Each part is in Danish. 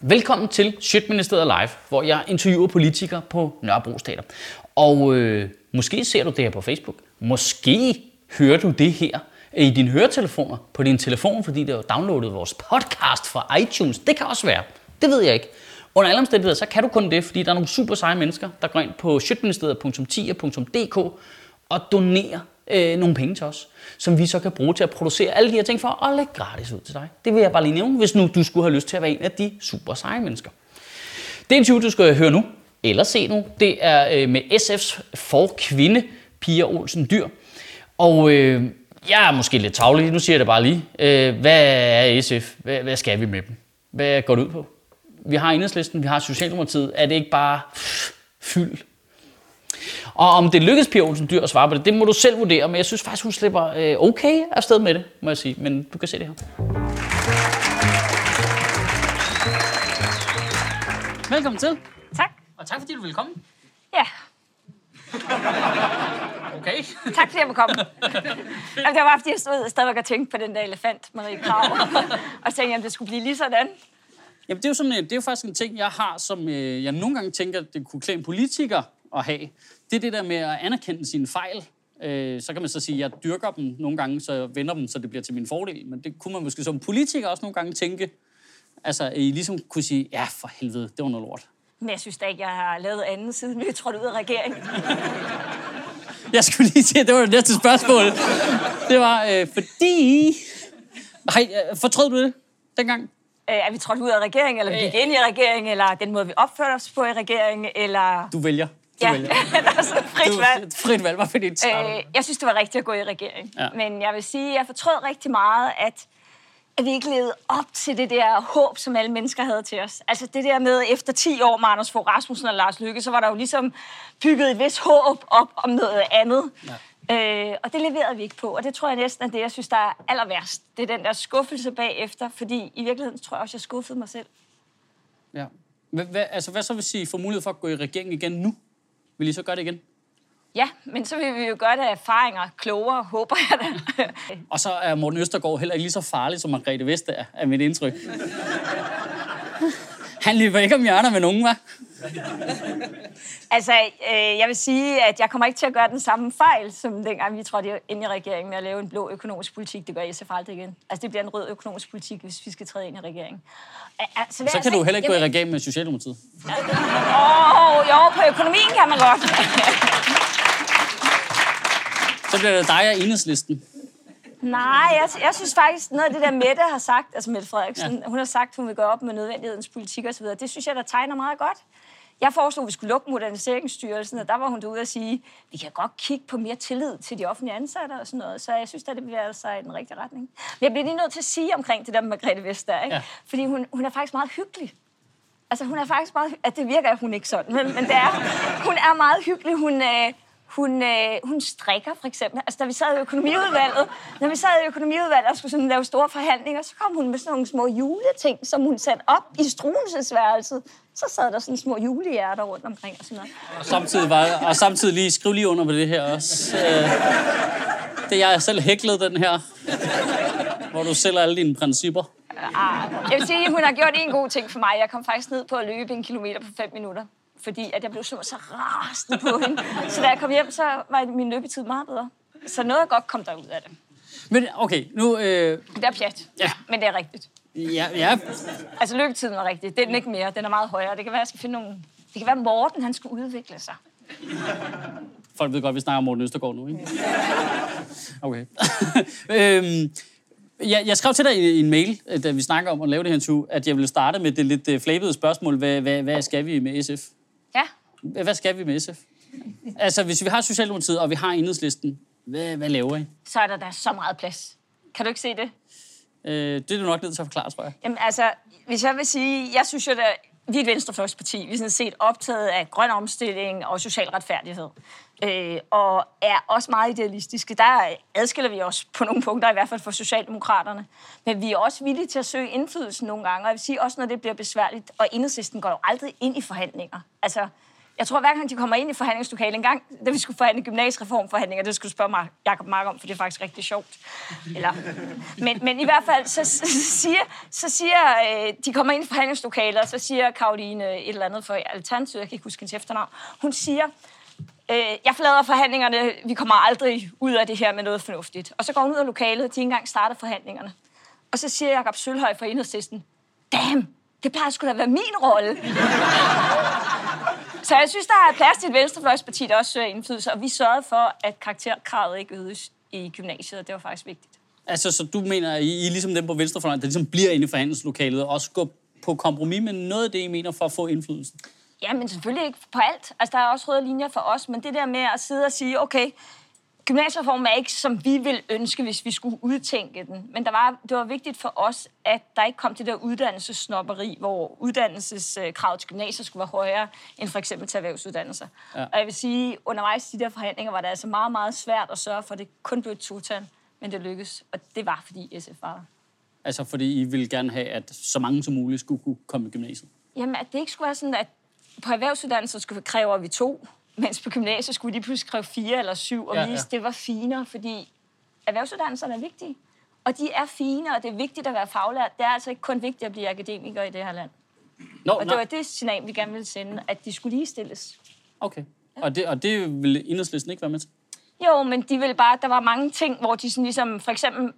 Velkommen til Sjøtministeriet Live, hvor jeg interviewer politikere på Nørrebro Teater. Og øh, måske ser du det her på Facebook. Måske hører du det her i dine høretelefoner på din telefon, fordi det har downloadet vores podcast fra iTunes. Det kan også være. Det ved jeg ikke. Under alle omstændigheder, så kan du kun det, fordi der er nogle super seje mennesker, der går ind på sjøtministeriet.10.dk og donerer øh, nogle penge til os, som vi så kan bruge til at producere alle de her ting for og lægge gratis ud til dig. Det vil jeg bare lige nævne, hvis nu du skulle have lyst til at være en af de super seje mennesker. Det interview, du skal høre nu, eller se nu, det er øh, med SF's forkvinde, Pia Olsen Dyr. Og øh, jeg er måske lidt tavlig, nu siger jeg det bare lige. Øh, hvad er SF? Hvad, hvad skal vi med dem? Hvad går det ud på? Vi har enhedslisten, vi har Socialdemokratiet. Er det ikke bare fyld og om det lykkes Pia Olsen Dyr at svare på det, det må du selv vurdere, men jeg synes faktisk, hun slipper øh, okay afsted med det, må jeg sige. Men du kan se det her. Velkommen til. Tak. Og tak fordi du vil komme. Ja, Okay. tak fordi jeg må komme. Jamen, det var bare, fordi jeg stod stadigvæk og tænkte på den der elefant, Marie Krav. og tænkte, at det skulle blive lige sådan. Jamen, det er, jo sådan, det er jo faktisk en ting, jeg har, som øh, jeg nogle gange tænker, det kunne klæde en politiker at have. Det er det der med at anerkende sine fejl. Øh, så kan man så sige, at jeg dyrker dem nogle gange, så jeg vender dem, så det bliver til min fordel. Men det kunne man måske som politiker også nogle gange tænke. Altså, I ligesom kunne sige, ja, for helvede, det var noget lort. Men jeg synes da ikke, jeg har lavet andet, siden vi er trådt ud af regeringen. Jeg skulle lige sige, at det var det næste spørgsmål. Det var, øh, fordi... Hej, øh, fortrød du det dengang? Øh, er vi trådt ud af regeringen, eller vi gik ind i regeringen, eller den måde, vi opførte os på i regeringen, eller... Du vælger. Du ja, vælger. der er sådan frit valg. et frit valg, var fordi det. Øh, jeg synes, det var rigtigt at gå i regering. Ja. Men jeg vil sige, at jeg fortrød rigtig meget, at, at vi ikke levede op til det der håb, som alle mennesker havde til os. Altså det der med, efter 10 år med Anders Fogh Rasmussen og Lars Lykke, så var der jo ligesom bygget et vis håb op om noget andet. Ja. Øh, og det leverede vi ikke på, og det tror jeg næsten er det, jeg synes, der er aller værst. Det er den der skuffelse bagefter, fordi i virkeligheden tror jeg også, jeg skuffede mig selv. Ja. Hvad, hvad, altså, hvad så hvis I får mulighed for at gå i regering igen nu? Vil I så gøre det igen? Ja, men så vil vi jo gøre det af erfaringer klogere, håber jeg da. Og så er Morten Østergaard heller ikke lige så farlig, som Margrethe Vestager, er, mit indtryk. Han løber ikke om hjørner med nogen, hva'? Altså, øh, jeg vil sige, at jeg kommer ikke til at gøre den samme fejl, som dengang vi trådte ind i regeringen med at lave en blå økonomisk politik. Det gør SF aldrig igen. Altså, det bliver en rød økonomisk politik, hvis vi skal træde ind i regeringen. Altså, Så altså kan du ikke- heller ikke gå i Jamen, regering med Socialdemokratiet. Åh, oh, jo, på økonomien kan man godt. Så bliver det dig og enhedslisten. Nej, jeg, jeg synes faktisk, noget af det der Mette har sagt, altså Mette Frederiksen, Ja. ja. hun har sagt, hun vil gøre op med nødvendighedens politik osv., det synes jeg, der tegner meget godt. Jeg foreslog, at vi skulle lukke Moderniseringsstyrelsen, og der var hun derude og sige, vi kan godt kigge på mere tillid til de offentlige ansatte og sådan noget. Så jeg synes, at det bevæger sig i den rigtige retning. Men jeg bliver lige nødt til at sige omkring det der med Margrethe Vestager, ikke? Ja. fordi hun, hun er faktisk meget hyggelig. Altså, hun er faktisk meget... At det virker hun ikke sådan, men, men det er... Hun er meget hyggelig. Hun, øh, hun, øh, hun strikker, for eksempel. Altså, da vi sad i økonomiudvalget, når vi sad i økonomiudvalget og skulle sådan lave store forhandlinger, så kom hun med sådan nogle små juleting, som hun satte op i struensesværelset. Så sad der sådan små julehjerter rundt omkring og sådan noget. Og samtidig, var, og samtidig lige skriv lige under på det her også. Øh, det jeg selv hæklet den her, hvor du sælger alle dine principper. Ah, jeg vil sige, at hun har gjort en god ting for mig. Jeg kom faktisk ned på at løbe en kilometer på fem minutter. Fordi at jeg blev simpelthen så rasende på hende. Så da jeg kom hjem, så var min løbetid meget bedre. Så noget godt kom der ud af det. Men okay, nu... Øh, Det er pjat, Ja. men det er rigtigt. ja, ja, Altså løbetiden var rigtig. Det er den ikke mere. Den er meget højere. Det kan være, jeg skal finde nogle... Det kan være, Morten han skulle udvikle sig. folk ved godt, at vi snakker om Morten Østergaard nu, ikke? Okay. øhm, jeg, jeg skrev til dig i, i en mail, øh, da vi snakker om at lave det her interview, at jeg ville starte med det lidt øh, flabede spørgsmål. Hvad, hvad, hvad skal vi med SF? Hvad skal vi med SF? Altså, hvis vi har Socialdemokratiet, og vi har Enhedslisten, hvad, hvad laver I? Så er der da så meget plads. Kan du ikke se det? Øh, det er du nok nødt til at forklare, tror jeg. Jamen altså, hvis jeg vil sige, jeg synes jo, at vi er et venstrefløjsparti. Vi er sådan set optaget af grøn omstilling og social retfærdighed. Øh, og er også meget idealistiske. Der adskiller vi os på nogle punkter, i hvert fald for Socialdemokraterne. Men vi er også villige til at søge indflydelse nogle gange. Og jeg vil sige, også når det bliver besværligt, og enhedslisten går jo aldrig ind i forhandlinger. Altså, jeg tror, hver gang de kommer ind i forhandlingslokalet, en gang, da vi skulle forhandle gymnasiereformforhandlinger, det skulle spørge mig, Jacob Mark om, for det er faktisk rigtig sjovt. Eller, men, men i hvert fald, så, så siger, så siger øh, de kommer ind i forhandlingslokalet, og så siger Karoline et eller andet for Alternativet, jeg kan ikke huske hendes efternavn, hun siger, øh, jeg forlader forhandlingerne, vi kommer aldrig ud af det her med noget fornuftigt. Og så går hun ud af lokalet, og de ikke engang starter forhandlingerne. Og så siger Jacob Sølhøj fra enhedslisten, damn, det plejer sgu da at være min rolle. Så jeg synes, der er plads til et venstrefløjsparti, der også søger indflydelse, og vi sørgede for, at karakterkravet ikke øges i gymnasiet, og det var faktisk vigtigt. Altså, så du mener, at I, I ligesom dem på venstrefløjen, der ligesom bliver inde i forhandlingslokalet, og også går på kompromis med noget af det, I mener, for at få indflydelse? Ja, men selvfølgelig ikke på alt. Altså, der er også røde linjer for os, men det der med at sidde og sige, okay, gymnasiereformen er ikke, som vi vil ønske, hvis vi skulle udtænke den. Men der var, det var vigtigt for os, at der ikke kom det der uddannelsesnopperi, hvor uddannelseskravet til gymnasiet skulle være højere end for eksempel til erhvervsuddannelser. Ja. Og jeg vil sige, undervejs i de der forhandlinger var det altså meget, meget svært at sørge for, at det kun blev et total, men det lykkedes. Og det var, fordi SF var der. Altså, fordi I ville gerne have, at så mange som muligt skulle kunne komme i gymnasiet? Jamen, at det ikke skulle være sådan, at på erhvervsuddannelser skulle kræve, at vi to mens på gymnasiet skulle de pludselig skrive fire eller syv, og ja, vise, ja. det var finere, fordi erhvervsuddannelserne er vigtige. Og de er fine, og det er vigtigt at være faglært. Det er altså ikke kun vigtigt at blive akademiker i det her land. No, og det no. var det signal, vi gerne ville sende, at de skulle ligestilles. Okay. Ja. Og, det, og det ville enhedslisten ikke være med til? Jo, men de ville bare, der var mange ting, hvor de sådan ligesom, for eksempel,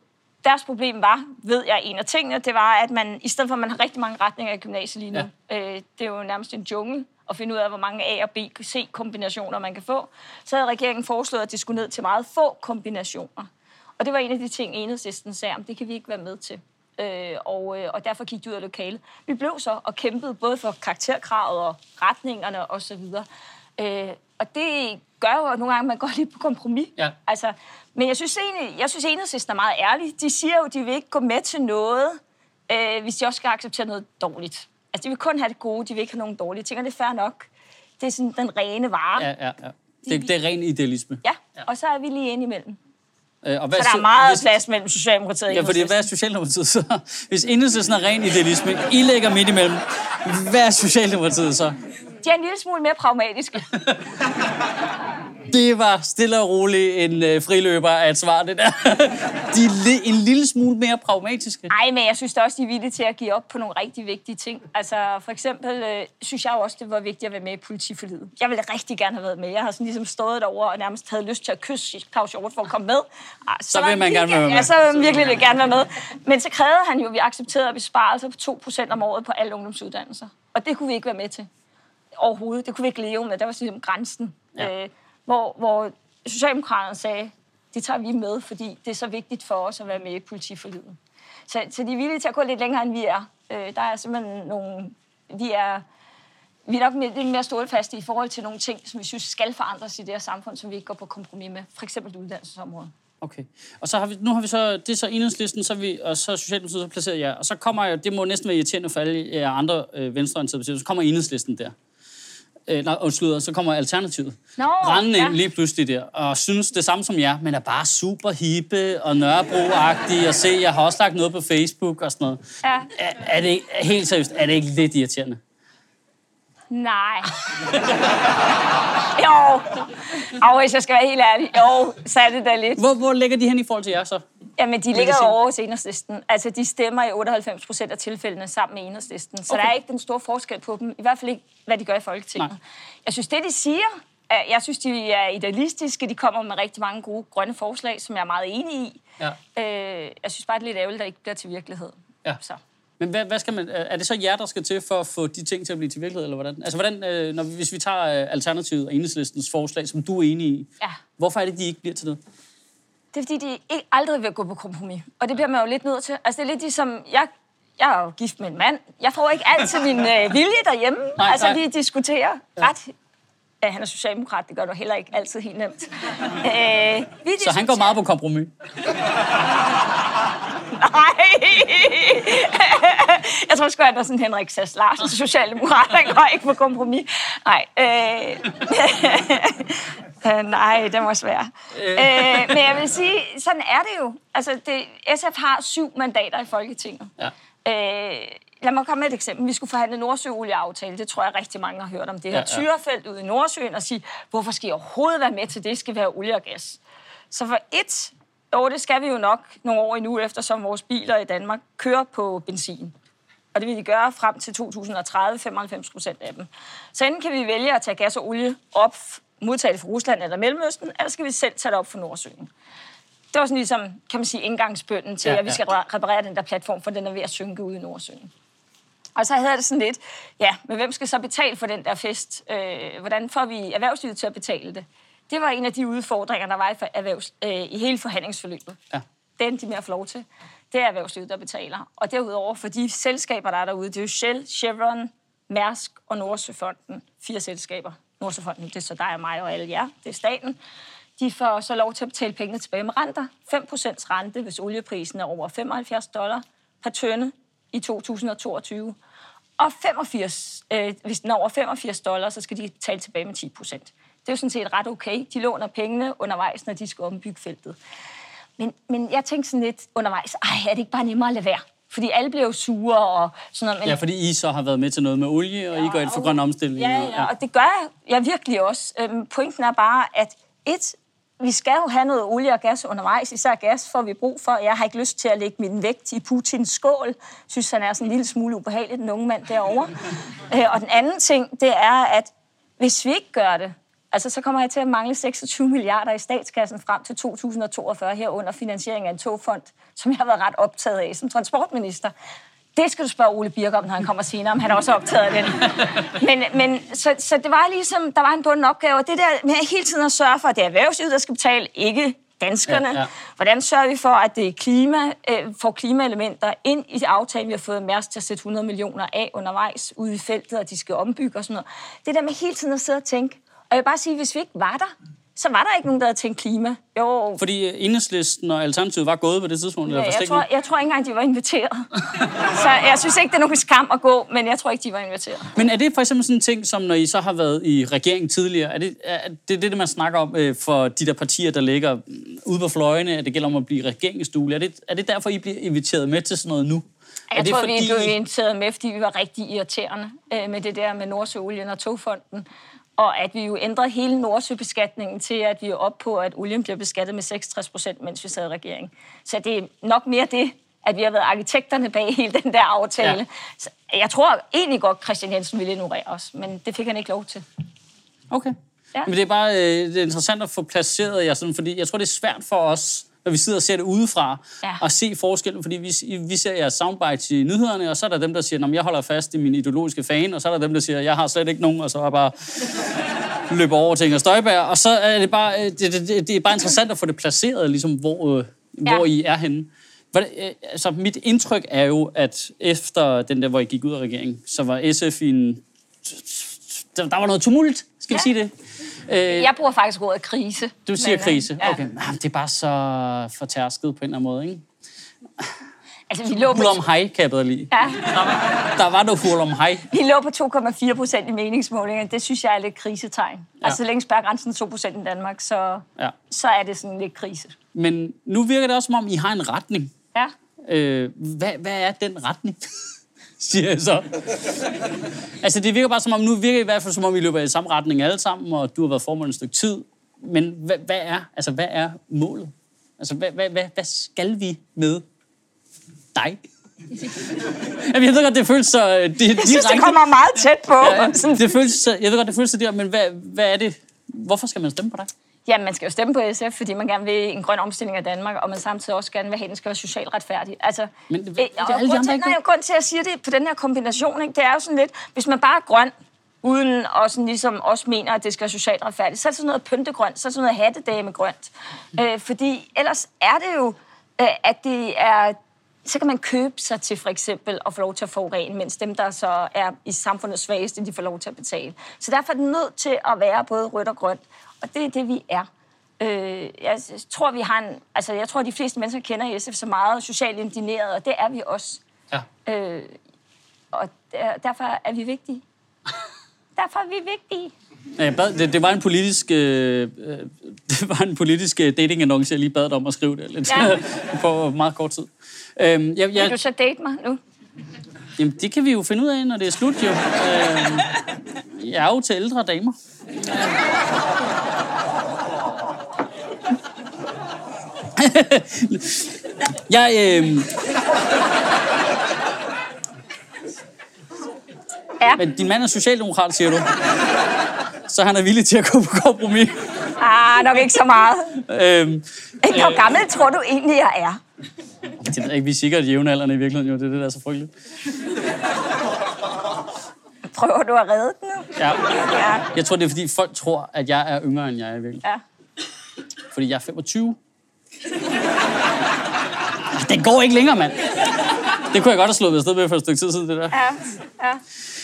deres problem var, ved jeg, en af tingene, det var, at man, i stedet for at man har rigtig mange retninger i gymnasiet lige nu, ja. øh, det er jo nærmest en jungle, at finde ud af, hvor mange A og B, C kombinationer man kan få, så havde regeringen foreslået, at det skulle ned til meget få kombinationer. Og det var en af de ting, enhedslisten sagde, om det kan vi ikke være med til. Øh, og, øh, og derfor gik de ud af lokalet. Vi blev så og kæmpede både for karakterkravet og retningerne osv. Øh, og det gør jo at nogle gange, at man går lidt på kompromis. Ja. Altså, men jeg synes, egentlig, jeg synes, enhedslisten er meget ærlig. De siger jo, at de vil ikke gå med til noget, øh, hvis de også skal acceptere noget dårligt. Altså, de vil kun have det gode, de vil ikke have nogen dårlige ting, og det er fair nok. Det er sådan den rene vare. Ja, ja, ja. Det, det er ren idealisme. Ja, og så er vi lige ind imellem. Øh, og hvad så der er meget hvis, plads mellem Socialdemokratiet og Ja, fordi hvad er Socialdemokratiet så? Hvis enhedslisten er ren idealisme, I ligger midt imellem, hvad er Socialdemokratiet så? De er en lille smule mere pragmatiske. Det var stille og roligt en øh, friløber af et svar, det der. De er li- en lille smule mere pragmatiske. Nej, men jeg synes da også, de er villige til at give op på nogle rigtig vigtige ting. Altså, for eksempel øh, synes jeg jo også, det var vigtigt at være med i politiforlidet. Jeg ville rigtig gerne have været med. Jeg har sådan ligesom stået derovre og nærmest havde lyst til at kysse Claus Hjort for at komme med. Ah, så, så vil man gerne være med. Ja, så vil man virkelig gerne være med. Men så krævede han jo, at vi accepterede besparelser på 2% om året på alle ungdomsuddannelser. Og det kunne vi ikke være med til overhovedet. Det kunne vi ikke leve med. Der var ligesom grænsen. Ja. Øh, hvor, hvor Socialdemokraterne sagde, det tager vi med, fordi det er så vigtigt for os at være med i politiforlidet. Så, så de er villige til at gå lidt længere, end vi er. Øh, der er simpelthen nogle... Vi er, vi er nok mere, lidt mere stålfaste i forhold til nogle ting, som vi synes skal forandres i det her samfund, som vi ikke går på kompromis med. For eksempel uddannelsesområdet. Okay. Og så har vi, nu har vi så, det er så enhedslisten, så vi, og så Socialdemokratiet så placeret jer. Og så kommer jeg, det må næsten være irriterende for alle jer andre øh, venstreorienterede så kommer enhedslisten der øh, nej, undskyld, så kommer Alternativet no, rendende ja. lige pludselig der, og synes det samme som jer, men er bare super hippe og nørrebro og se, jeg har også lagt noget på Facebook og sådan noget. Ja. Er, er det helt seriøst, er det ikke lidt irriterende? Nej. jo. Og hvis jeg skal være helt ærlig, jo, så er det da lidt. Hvor, hvor ligger de hen i forhold til jer så? Jamen, de ligger over hos enhedslisten. Altså, de stemmer i 98 procent af tilfældene sammen med enhedslisten. Så okay. der er ikke den store forskel på dem. I hvert fald ikke, hvad de gør i Folketinget. Nej. Jeg synes, det de siger, jeg synes, de er idealistiske. De kommer med rigtig mange gode grønne forslag, som jeg er meget enig i. Ja. Øh, jeg synes bare, det er lidt ærgerligt, at det ikke bliver til virkelighed. Ja. Så. Men hvad, hvad skal man, er det så jer, der skal til for at få de ting til at blive til virkelighed, eller hvordan? Altså, hvordan, øh, når, hvis vi tager øh, Alternativet og Enhedslistens forslag, som du er enig i, ja. hvorfor er det, de ikke bliver til det? Det er, fordi de ikke aldrig vil gå på kompromis. Og det bliver man jo lidt nødt til. Altså, det er lidt ligesom, jeg, jeg er jo gift med en mand. Jeg får ikke altid min øh, vilje derhjemme. Nej, altså, nej. vi diskuterer ret Ja, han er socialdemokrat, det gør du heller ikke altid helt nemt. Øh, vi så han går meget på kompromis? Nej. Jeg tror sgu, han er sådan Henrik Sass Larsen, socialdemokrat. Han går ikke på kompromis. Nej. Øh. Nej, det var svært. Øh. øh, men jeg vil sige, sådan er det jo. Altså, det, SF har syv mandater i Folketinget. Ja. Øh, lad mig komme med et eksempel. Vi skulle forhandle Nordsøolieaftale. Det tror jeg rigtig mange har hørt om. Det her Ja, ja, tyrefelt ude i Nordsøen og sige, hvorfor skal I overhovedet være med til det? Skal vi have olie og gas? Så for et, jo, det skal vi jo nok nogle år endnu, eftersom vores biler i Danmark kører på benzin. Og det vil de gøre frem til 2030, 95 procent af dem. Så enten kan vi vælge at tage gas og olie op, modtage det fra Rusland eller Mellemøsten, eller skal vi selv tage det op fra Nordsøen. Det var sådan ligesom, kan man sige, indgangsbønden til, Ja, ja, at vi skal re- reparere den der platform, for den er ved at synke ude i Nordsøen. Og så havde det sådan lidt, ja, men hvem skal så betale for den der fest? Øh, hvordan får vi erhvervslivet til at betale det? Det var en af de udfordringer, der var i, for erhvervs, øh, i hele forhandlingsforløbet. Ja. Det endte de med at få lov til. Det er erhvervslivet, der betaler. Og derudover for de selskaber, der er derude, det er jo Shell, Chevron, Mærsk og Nordsøfonden. Fire selskaber. Nordsøfonden, det er så dig og mig og alle jer. Det er staten. De får så lov til at betale pengene tilbage med renter. 5% rente, hvis olieprisen er over 75 dollar per tønde i 2022. Og 85, øh, hvis den er over 85 dollar, så skal de betale tilbage med 10 procent. Det er jo sådan set ret okay. De låner pengene undervejs, når de skal ombygge feltet. Men, men jeg tænkte sådan lidt undervejs, ej, er det ikke bare nemmere at lade være? Fordi alle bliver jo sure og sådan noget. Men Ja, fordi I så har været med til noget med olie, og I går ind for grøn omstilling. Ja, og- ja, og det gør jeg, jeg virkelig også. Øhm, pointen er bare, at et, vi skal jo have noget olie og gas undervejs. Især gas får vi brug for. Jeg har ikke lyst til at lægge min vægt i Putins skål. synes, han er sådan en lille smule ubehagelig, den unge mand derovre. øh, og den anden ting, det er, at hvis vi ikke gør det, altså så kommer jeg til at mangle 26 milliarder i statskassen frem til 2042 herunder finansiering af en togfond, som jeg har været ret optaget af som transportminister. Det skal du spørge Ole Birk om, når han kommer senere, om han er også optaget af den. Men, men så, så det var ligesom, der var en bunden opgave, og det der med hele tiden at sørge for, at det er erhvervslivet, der skal betale, ikke danskerne. Ja, Ja. Hvordan sørger vi for, at det er klima, øh, får klimaelementer ind i aftalen? Vi har fået Mærsk til at sætte 100 millioner af undervejs ude i feltet, og de skal ombygge og sådan noget. Det der med hele tiden at sidde og tænke. Og jeg vil bare sige, hvis vi ikke var der, så var der ikke nogen, der havde tænkt klima. Jo, Fordi øh, Enhedslisten og Alternativet var gået på det tidspunkt. eller Ja, jeg, forstår tror, jeg tror ikke engang, de var inviteret. så jeg synes ikke, det er nogen skam at gå, men jeg tror ikke, de var inviteret. Men er det for eksempel sådan en ting, som når I så har været i regering tidligere, er det er det, det, man snakker om øh, for de der partier, der ligger mm, ude på fløjene, at det gælder om at blive regeringsstule? Er det, er det derfor, I bliver inviteret med til sådan noget nu? er Jeg det tror, vi blev inviteret med, fordi vi var rigtig irriterende øh, med det der med Nordsøolien og togfonden. Og at vi jo ændrede hele Nordsøbeskatningen til, at vi er oppe på, at olien bliver beskattet med 66 procent, mens vi sad i regering. Så det er nok mere det, at vi har været arkitekterne bag hele den der aftale. Ja. Så jeg tror egentlig godt, Christian Jensen ville ignorere os, men det fik han ikke lov til. Okay. Ja. Ja. Men det er bare øh, det er interessant at få placeret jer sådan, fordi jeg tror, det er svært for os, når vi sidder og ser det udefra, Ja. at se forskellen, fordi vi, vi ser jeres soundbites i nyhederne, og så er der dem, der siger, at jeg holder fast i min ideologiske fan, og så er der dem, der siger, jeg har slet ikke nogen, og så er jeg bare løber over til Inger Støjberg, og så er det bare, øh, det, det, det, er bare interessant at få det placeret, ligesom, hvor, øh, Ja. hvor I er henne. Øh, altså, mit indtryk er jo, at efter den der, hvor I gik ud af regeringen, så var SF i en... Der, der var noget tumult, skal vi Ja. sige det? Øh, Jeg bruger faktisk ordet krise. du siger men, øh, krise. ja. Okay. Ah, Det er bare så fortærsket på en eller anden måde, ikke? Altså, vi lå på, om hej, kan jeg bedre lide. ja, Der var noget hul om hej. vi lå på 2,4 procent i meningsmålingerne. Det synes jeg er lidt krisetegn. Ja. Altså, så længe spærgrænsen er 2 procent i Danmark, så, Ja. så er det sådan lidt krise. Men nu virker det også, som om I har en retning. Ja. Øh, hvad, hvad er den retning? Siger jeg så. altså, det virker bare som om, nu virker det i hvert fald som om, I løber i samme retning alle sammen, og du har været formand et stykke tid. Men hvad, hvad, er, altså, hvad er målet? Altså, hvad, hvad, hvad, hvad skal vi med dig? Jamen, jeg ved godt, det føles så øh, di- Jeg synes, det direkte. kommer meget tæt på. Ja, det føles, så- jeg ved godt, det føles så der, men hvad, hvad er det? Hvorfor skal man stemme på dig? Ja, man skal jo stemme på SF, fordi man gerne vil en grøn omstilling af Danmark, og man samtidig også gerne vil have, at den skal være socialt retfærdig. Altså, Men det- øh, det er og alle grund til, nej, det? grund til, at jeg siger det på den her kombination, ikke, det er jo sådan lidt, hvis man bare er grøn, uden og sådan ligesom også mener, at det skal være socialt retfærdigt, så er det sådan noget pyntegrønt, så er det sådan noget hattedamegrønt. Øh, fordi ellers er det jo, øh, at det er så kan man købe sig til for eksempel at få lov til at forurene, mens dem, der så er i samfundets svageste, de får lov til at betale. Så derfor er det nødt til at være både rødt og grønt, og det er det, vi er. Øh, jeg tror, vi har en, altså, jeg tror, de fleste mennesker kender SF så meget socialt indigneret, og det er vi også. Ja. Øh, og der, derfor er vi vigtige. derfor er vi vigtige. Ja, Jeg bad, det, det, var en politisk, øh, øh, det var en politisk øh, datingannonce, jeg lige bad dig om at skrive det lidt Ja. på meget kort tid. Øhm, jeg, Vil jeg, du så date mig nu? Jamen, det kan vi jo finde ud af, når det er slut, jo. Øh, jeg er jo til ældre damer. jeg, øh, Ja. men din mand er socialdemokrat, siger du. Så han er villig til at gå på kompromis. Ah, nok ikke så meget. Øhm, Hvor gammel tror du egentlig, jeg er? det ved jeg ikke, vi er sikkert jævnaldrende i virkeligheden, jo. Det er det, der er så frygteligt. Prøver du at redde den nu? Ja. Ja. Jeg tror, det er, fordi folk tror, at jeg er yngre, end jeg er i virkeligheden. ja. Fordi jeg er 25. Det går ikke længere, mand. Det kunne jeg godt have slået ved sted med for et stykke tid siden, det der. Ja, ja.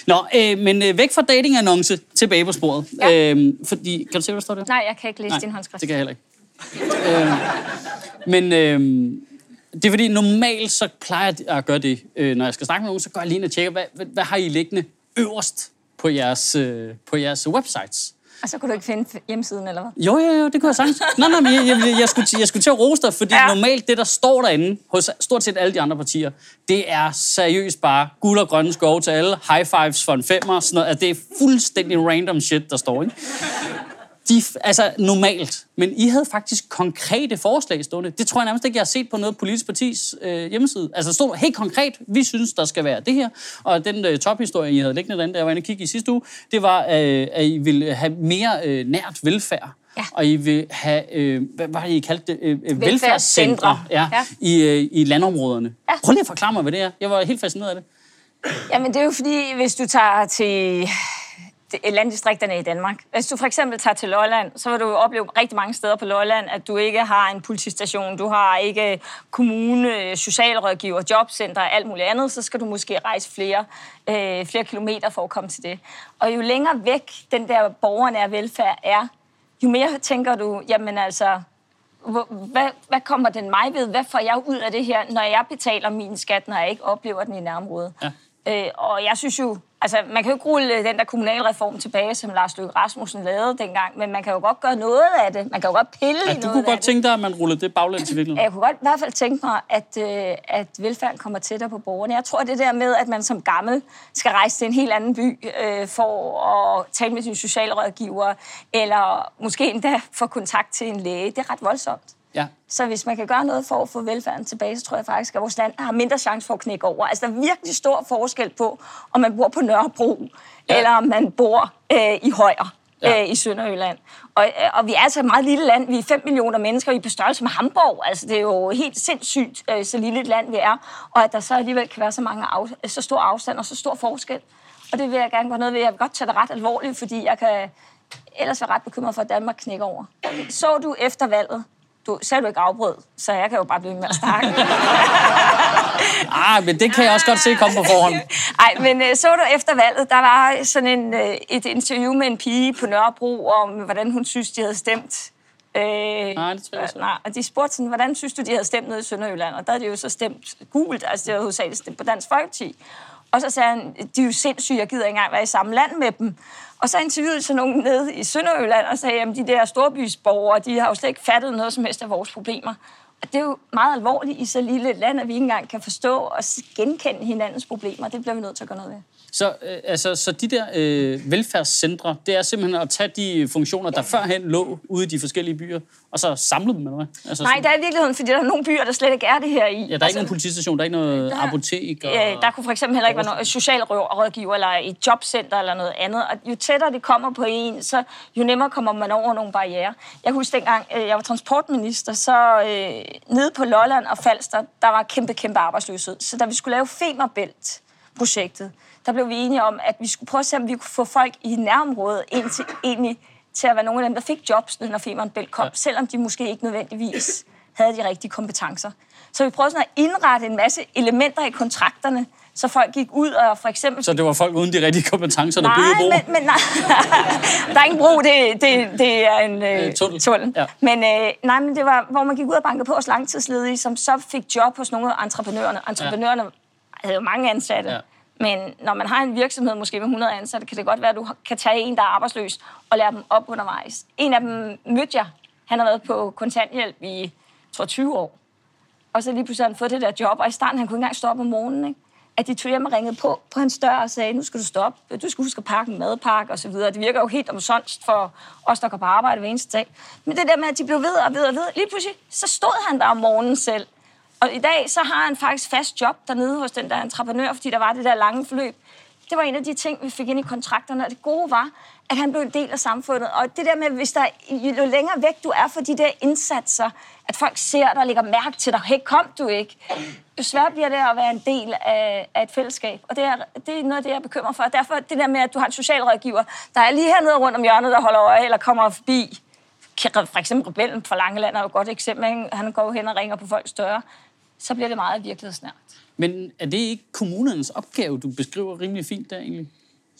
Nå, øh, men øh, væk fra datingannonce tilbage på sporet. Ja. Øhm, fordi, kan du se, hvad der står der? Nej, jeg kan ikke læse din håndskrift. det kan jeg heller ikke. øh, men øh, det er fordi, normalt så plejer jeg at gøre det, øh, når jeg skal snakke med nogen, så går jeg lige ind og tjekker, hvad, hvad, hvad har I liggende øverst på jeres, øh, på jeres websites? Og så kunne du ikke finde hjemmesiden, eller hvad? Jo, jo, jo, det kunne jeg sagtens. Nej, nej, jeg, jeg, jeg, skulle, til- jeg skulle til at rose dig, fordi. Ja. normalt det, der står derinde hos stort set alle de andre partier, det er seriøst bare guld og grønne skove til alle, high fives for en femmer, sådan noget. Altså, det er fuldstændig random shit, der står, ikke? De, altså normalt. Men I havde faktisk konkrete forslag stående. Det tror jeg nærmest ikke, jeg har set på noget politisk partis øh, hjemmeside. Altså stod helt konkret, vi synes, der skal være det her. Og den øh, tophistorie, I havde liggende derinde, der jeg var inde og kigge i sidste uge, det var, øh, at I ville have mere øh, nært velfærd. Ja. Og I vil have, øh, hvad var det, I kaldte det? Øh, øh, Velfærdscentre. ja, Ja. I, øh, i landområderne. Ja. Prøv lige at forklare mig, hvad det er. Jeg var helt fascineret af det. Jamen, det er jo fordi, hvis du tager til landdistrikterne i Danmark. Hvis du for eksempel tager til Lolland, så vil du opleve rigtig mange steder på Lolland, at du ikke har en politistation, du har ikke kommune, socialrådgiver, jobcenter og alt muligt andet, så skal du måske rejse flere, øh, flere kilometer for at komme til det. Og jo længere væk den der borgernære velfærd er, jo mere tænker du, jamen altså, hvad, hvad kommer den mig ved? Hvad får jeg ud af det her, når jeg betaler min skat, når jeg ikke oplever den i nærområdet? Ja. Øh, og jeg synes jo, altså man kan jo ikke rulle den der kommunalreform tilbage, som Lars Løkke Rasmussen lavede dengang, men man kan jo godt gøre noget af det. Man kan jo godt pille Ja, i du noget kunne af godt tænke dig, at man rullede det baglæns i virkeligheden. Jeg kunne godt i hvert fald tænke mig, at, øh, at velfærden kommer tættere på borgerne. Jeg tror, det der med, at man som gammel skal rejse til en helt anden by øh, for at tale med sin socialrådgiver, eller måske endda få kontakt til en læge, det er ret voldsomt. Ja. Så hvis man kan gøre noget for at få velfærden tilbage, så tror jeg faktisk, at vores land har mindre chance for at knække over. Altså, der er virkelig stor forskel på, om man bor på Nørrebro, Ja. eller om man bor øh, i Højer Ja. øh, i Sønderjylland. Og, øh, og vi er altså et meget lille land. Vi er 5 millioner mennesker. Vi er på størrelse med Hamburg. Altså, det er jo helt sindssygt, øh, så lille et land vi er. Og at der så alligevel kan være så, mange af, så stor afstand og så stor forskel. Og det vil jeg gerne gøre noget ved. Jeg vil godt tage det ret alvorligt, fordi jeg kan ellers være ret bekymret for, at Danmark knækker over. Så du efter valget, du, så er du ikke afbrød, så jeg kan jo bare blive med at snakke. Ah, men det kan jeg også godt se komme på forhånd. Ej, men øh, så du efter valget, der var sådan en, øh, et interview med en pige på Nørrebro om, hvordan hun synes, de havde stemt. Øh, Nej, det tror jeg ikke. nej, og de spurgte sådan, hvordan synes du, de havde stemt nede i Sønderjylland? Og der havde de jo så stemt gult, altså det var hovedsageligt stemt på Dansk Folkeparti. Og så sagde han, de er jo sindssyge, jeg gider ikke engang være i samme land med dem. Og så interviewede så nogen nede i Sønderjylland og sagde, at de der storbysborgere, de har jo slet ikke fattet noget som helst af vores problemer. Og det er jo meget alvorligt i så lille et land, at vi ikke engang kan forstå og genkende hinandens problemer. Det bliver vi nødt til at gøre noget ved. Så, øh, altså, så de der øh, velfærdscentre, det er simpelthen at tage de funktioner, der førhen lå ude i de forskellige byer, og så samle dem, eller hvad? Altså, Nej, sådan- der er i virkeligheden, fordi der er nogle byer, der slet ikke er det her i. Ja, der er ikke nogen politistation, der er ikke noget apotek. Og... Ja, der kunne for eksempel heller ikke være noget socialrådgiver eller et jobcenter eller noget andet. Og jo tættere det kommer på en, så jo nemmere kommer man over nogle barriere. Jeg husker dengang, øh, jeg var transportminister, så øh, nede på Lolland og Falster, der var kæmpe, kæmpe arbejdsløshed. Så da vi skulle lave Femerbælt-projektet, der blev vi enige om, at vi skulle prøve at se, om vi kunne få folk i nærområdet ind til, egentlig, til at være nogle af dem, der fik jobs, når Femern Bælt kom, ja. selvom de måske ikke nødvendigvis havde de rigtige kompetencer. Så vi prøvede sådan at indrette en masse elementer i kontrakterne, så folk gik ud og for eksempel... Så det var folk uden de rigtige kompetencer, der byggede nej, broer? men, men nej. der er ingen bro, det, det, det er en øh, tunnel. tunnel. Ja. Men, øh, nej, men det var, hvor man gik ud og bankede på hos langtidsledige, som så fik job hos nogle af entreprenørerne. Entreprenørerne ja. Havde jo mange ansatte. Ja. Men når man har en virksomhed måske med 100 ansatte, kan det godt være, at du kan tage en, der er arbejdsløs, og lære dem op undervejs. En af dem mødte jeg. Han har været på kontanthjælp i, tror, 20 år. Og så lige pludselig har han fået det der job, og i starten han kunne ikke engang stå op om morgenen. Ikke? at de tog hjem og ringede på på hans dør og sagde, nu skal du stoppe, du skal huske at pakke en madpakke osv. Det virker jo helt omsonst for os, der går på arbejde hver eneste dag. Men det der med, at de blev ved og ved og ved, lige pludselig, så stod han der om morgenen selv. Og i dag, så har han faktisk fast job dernede hos den der entreprenør, fordi der var det der lange forløb. Det var en af de ting, vi fik ind i kontrakterne, og det gode var, at han blev en del af samfundet. Og det der med, hvis der jo længere væk du er for de der indsatser, at folk ser dig og lægger mærke til dig, hey, kom du ikke? Jo sværere bliver det at være en del af, af et fællesskab. Og det er, det er noget af det, jeg bekymrer for. Og derfor det der med, at du har en socialrådgiver, der er lige hernede rundt om hjørnet, der holder øje, eller kommer forbi. For eksempel Rebellen fra Langeland er jo et godt eksempel. Han går hen og ringer på folks døre. Så bliver det meget virkelighedsnært. Men er det ikke kommunernes opgave, du beskriver rimelig fint der egentlig?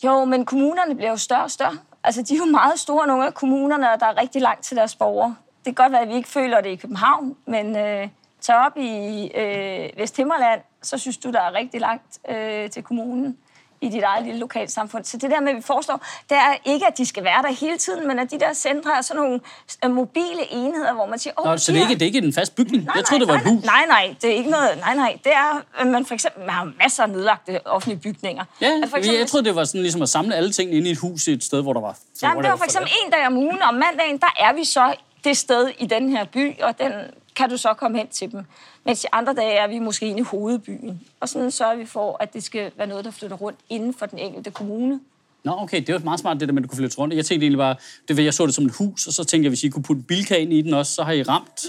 Jo, men kommunerne bliver jo større og større. Altså, de er jo meget store, nogle af kommunerne, og der er rigtig langt til deres borgere. Det kan godt være, at vi ikke føler det i København, men øh, tag op i øh, Vesthimmerland, så synes du, der er rigtig langt øh, til kommunen i dit eget lille lokalsamfund. Så det der med, at vi foreslår, det er ikke, at de skal være der hele tiden, men at de der centre er sådan nogle øh, mobile enheder, hvor man siger, åh, Nå, så det er, ikke, det er ikke en fast bygning? Nej, jeg troede, det var et hus. Nej, nej, det er ikke noget. Nej, nej, det er, at man for eksempel, man har masser af nedlagte offentlige bygninger. Ja, At for eksempel, jeg troede, det var sådan ligesom at samle alle tingene inde i et hus i et sted, hvor der var... Ja, det var for eksempel en dag om ugen, og om mandagen, der er vi så det sted i den her by, og den kan du så komme hen til dem. Mens de andre dage er vi måske inde i hovedbyen. Og sådan sørger vi for, at det skal være noget, der flytter rundt inden for den enkelte kommune. Nå, okay, det var meget smart, det der med, at du kunne flytte rundt. Jeg tænkte egentlig bare, det, jeg så det som et hus, og så tænkte jeg, hvis I kunne putte bilka ind i den også, så har I ramt,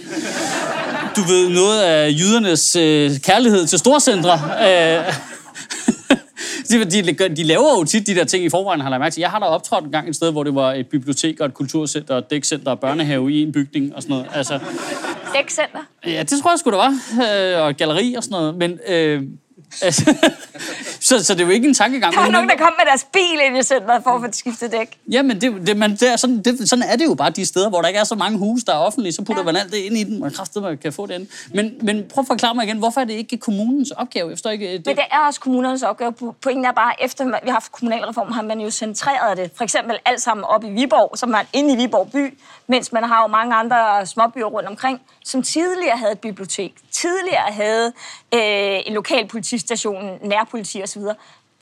du ved, noget af jydernes øh, kærlighed til storcentre. Øh, de, de, de laver jo tit de der ting i forvejen, har jeg mærke til. Jeg har da optrådt en gang et sted, hvor det var et bibliotek og et kulturcenter, og et dækcenter og børnehave i en bygning og sådan noget. Altså, Dækcenter. Ja, det tror jeg sgu, der var. Øh, og galleri og sådan noget. Men, øh, altså, så, så det er jo ikke en tankegang. Der var nogen, der kom med deres bil ind i centret for at få skiftet dæk. Ja, men det, det, man, det er sådan, det, sådan er det jo bare de steder, hvor der ikke er så mange huse, der er offentlige. Så putter Ja. man alt det ind i den, og kraftedeme kan få det ind. Men, men prøv at forklare mig igen, hvorfor er det ikke kommunens opgave? Jeg forstår ikke, det, Men det er også kommunernes opgave. Pointen er bare, efter vi har haft kommunalreform, har man jo centreret det. For eksempel alt sammen op i Viborg, så man inde i Viborg by, mens man har jo mange andre småbyer rundt omkring, som tidligere havde et bibliotek, tidligere havde øh, en lokal politistation, nærpoliti osv.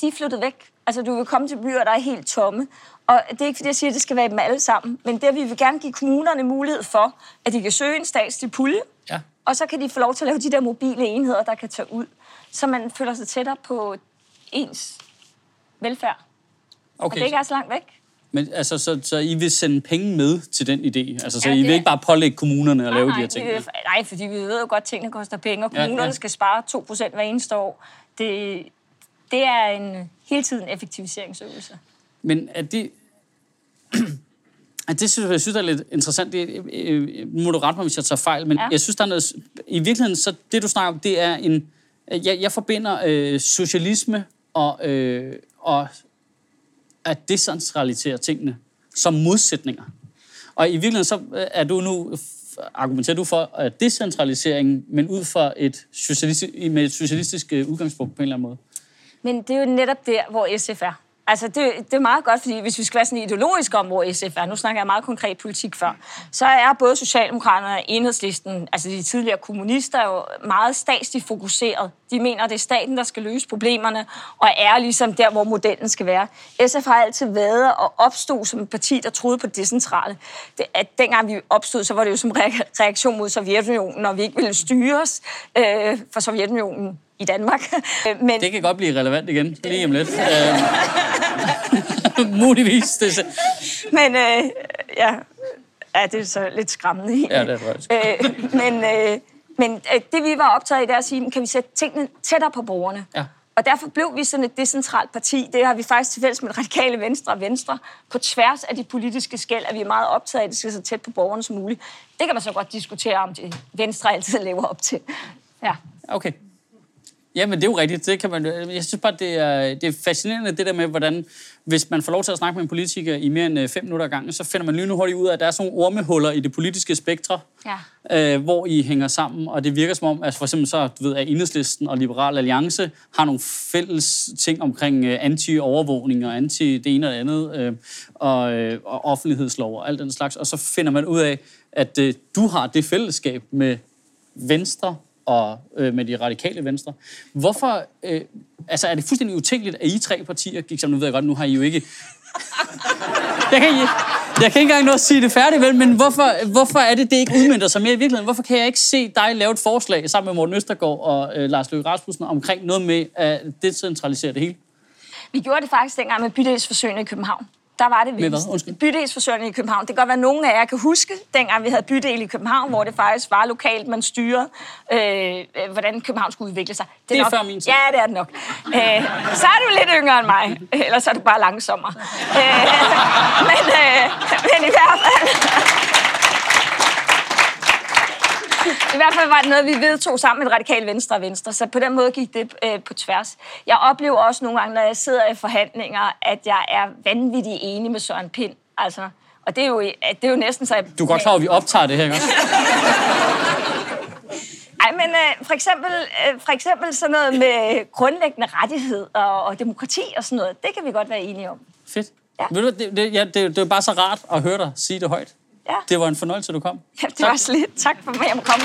De er flyttet væk. Altså, du vil komme til byer, der er helt tomme. Og det er ikke, fordi jeg siger, at det skal være dem alle sammen. Men det, vi vil gerne give kommunerne mulighed for, at de kan søge en statslig pulje, Ja. og så kan de få lov til at lave de der mobile enheder, der kan tage ud, så man føler sig tættere på ens velfærd. Og Okay, det ikke er så langt væk. Men altså, så, så I vil sende penge med til den idé? Altså, så Ja, I vil ikke bare pålægge kommunerne at lave de nej, her ting? det- nej, fordi vi ved jo godt, at tingene koster penge, og Ja, kommunerne ja. skal spare 2% hver eneste år. Det, det er en hele tiden effektiviseringsøvelse. Men er det... det synes jeg, synes er lidt interessant. Det, øh, øh, må du rette mig, hvis jeg tager fejl, men Ja. ja. jeg synes, der er noget... I virkeligheden, så det du snakker om, det er en... Jeg, jeg forbinder øh, socialisme og, øh, og at decentralisere tingene som modsætninger. Og i virkeligheden, så øh, er du nu argumenterer du for at decentralisering, men ud fra et socialistisk, med et socialistisk øh, udgangspunkt på en eller anden måde. Men det er jo netop der, hvor SF er. Altså, det, det er meget godt, fordi hvis vi skal være sådan ideologisk om, hvor SF er, nu snakker jeg meget konkret politik før, så er både Socialdemokraterne og Enhedslisten, altså de tidligere kommunister, jo meget statsligt fokuseret. De mener, at det er staten, der skal løse problemerne, og er ligesom der, hvor modellen skal være. SF har altid været og opstod som et parti, der troede på det decentrale. Det, at dengang vi opstod, så var det jo som re- reaktion mod Sovjetunionen, når vi ikke ville styres øh, for Sovjetunionen i Danmark. Men, Det kan godt blive relevant igen, lige om lidt. Muligvis. Det, er Men øh, ja, ja, det er så lidt skræmmende. egentlig. Ja, det er faktisk. øh, men øh, men øh, det vi var optaget i, det er at sige, kan vi sætte tingene tættere på borgerne? Ja. Og derfor blev vi sådan et decentralt parti. Det har vi faktisk til fælles med radikale venstre og venstre. På tværs af de politiske skæld er vi meget optaget af, at det skal så tæt på borgerne som muligt. Det kan man så godt diskutere, om det venstre altid lever op til. Ja. Okay. Ja, men det er jo rigtigt. Det kan man, jeg synes bare, det er, det er fascinerende, det der med, hvordan hvis man får lov til at snakke med en politiker i mere end øh, fem minutter ad gangen, så finder man lynhurtigt ud af, at der er sådan nogle ormehuller i det politiske spektre, Ja. øh, hvor I hænger sammen, og det virker som om, at for eksempel så, du ved, at Enhedslisten og Liberal Alliance har nogle fælles ting omkring øh, anti-overvågning og anti det ene og det andet, øh, og, øh, og offentlighedslov og alt den slags, og så finder man ud af, at øh, du har det fællesskab med Venstre og øh, med de radikale venstre. Hvorfor, øh, altså er det fuldstændig utænkeligt, at I tre partier gik sammen? Nu ved jeg godt, nu har I jo ikke... jeg, kan, jeg, jeg kan ikke engang nå at sige det færdigt, vel, men hvorfor, hvorfor er det, det ikke udmyndter sig mere i virkeligheden? Hvorfor kan jeg ikke se dig lave et forslag sammen med Morten Østergaard og øh, Lars Løkke Rasmussen omkring noget med at decentralisere det hele? Vi gjorde det faktisk dengang med bydelsforsøgene i København. Der var det. Undskyld. Bydelsforsøgene i København. Det kan godt være, at nogle af jer kan huske, dengang vi havde bydel i København, hvor det faktisk var lokalt, man styrede, øh, øh, hvordan København skulle udvikle sig. Det er nok, før min tid. Ja, det er det nok. Øh, så er du lidt yngre end mig. Ellers er du bare langsommere. Øh, men, øh, men i hvert fald... I hvert fald var det noget, vi vedtog sammen med Radikale Venstre og Venstre, så på den måde gik det øh, på tværs. Jeg oplever også nogle gange, når jeg sidder i forhandlinger, at jeg er vanvittigt enig med Søren Pind. Altså, og det er jo, det er jo næsten så... Du er godt klar at vi optager det her, ikke også? Ej, men øh, for, eksempel, øh, for eksempel sådan noget med grundlæggende rettighed og, og demokrati og sådan noget, det kan vi godt være enige om. Fedt. Ja. Ved du, det, det, ja, det, det er bare så rart at høre dig sige det højt. Ja, Det var en fornøjelse, du kom. det var også lidt. Tak for, at jeg må komme.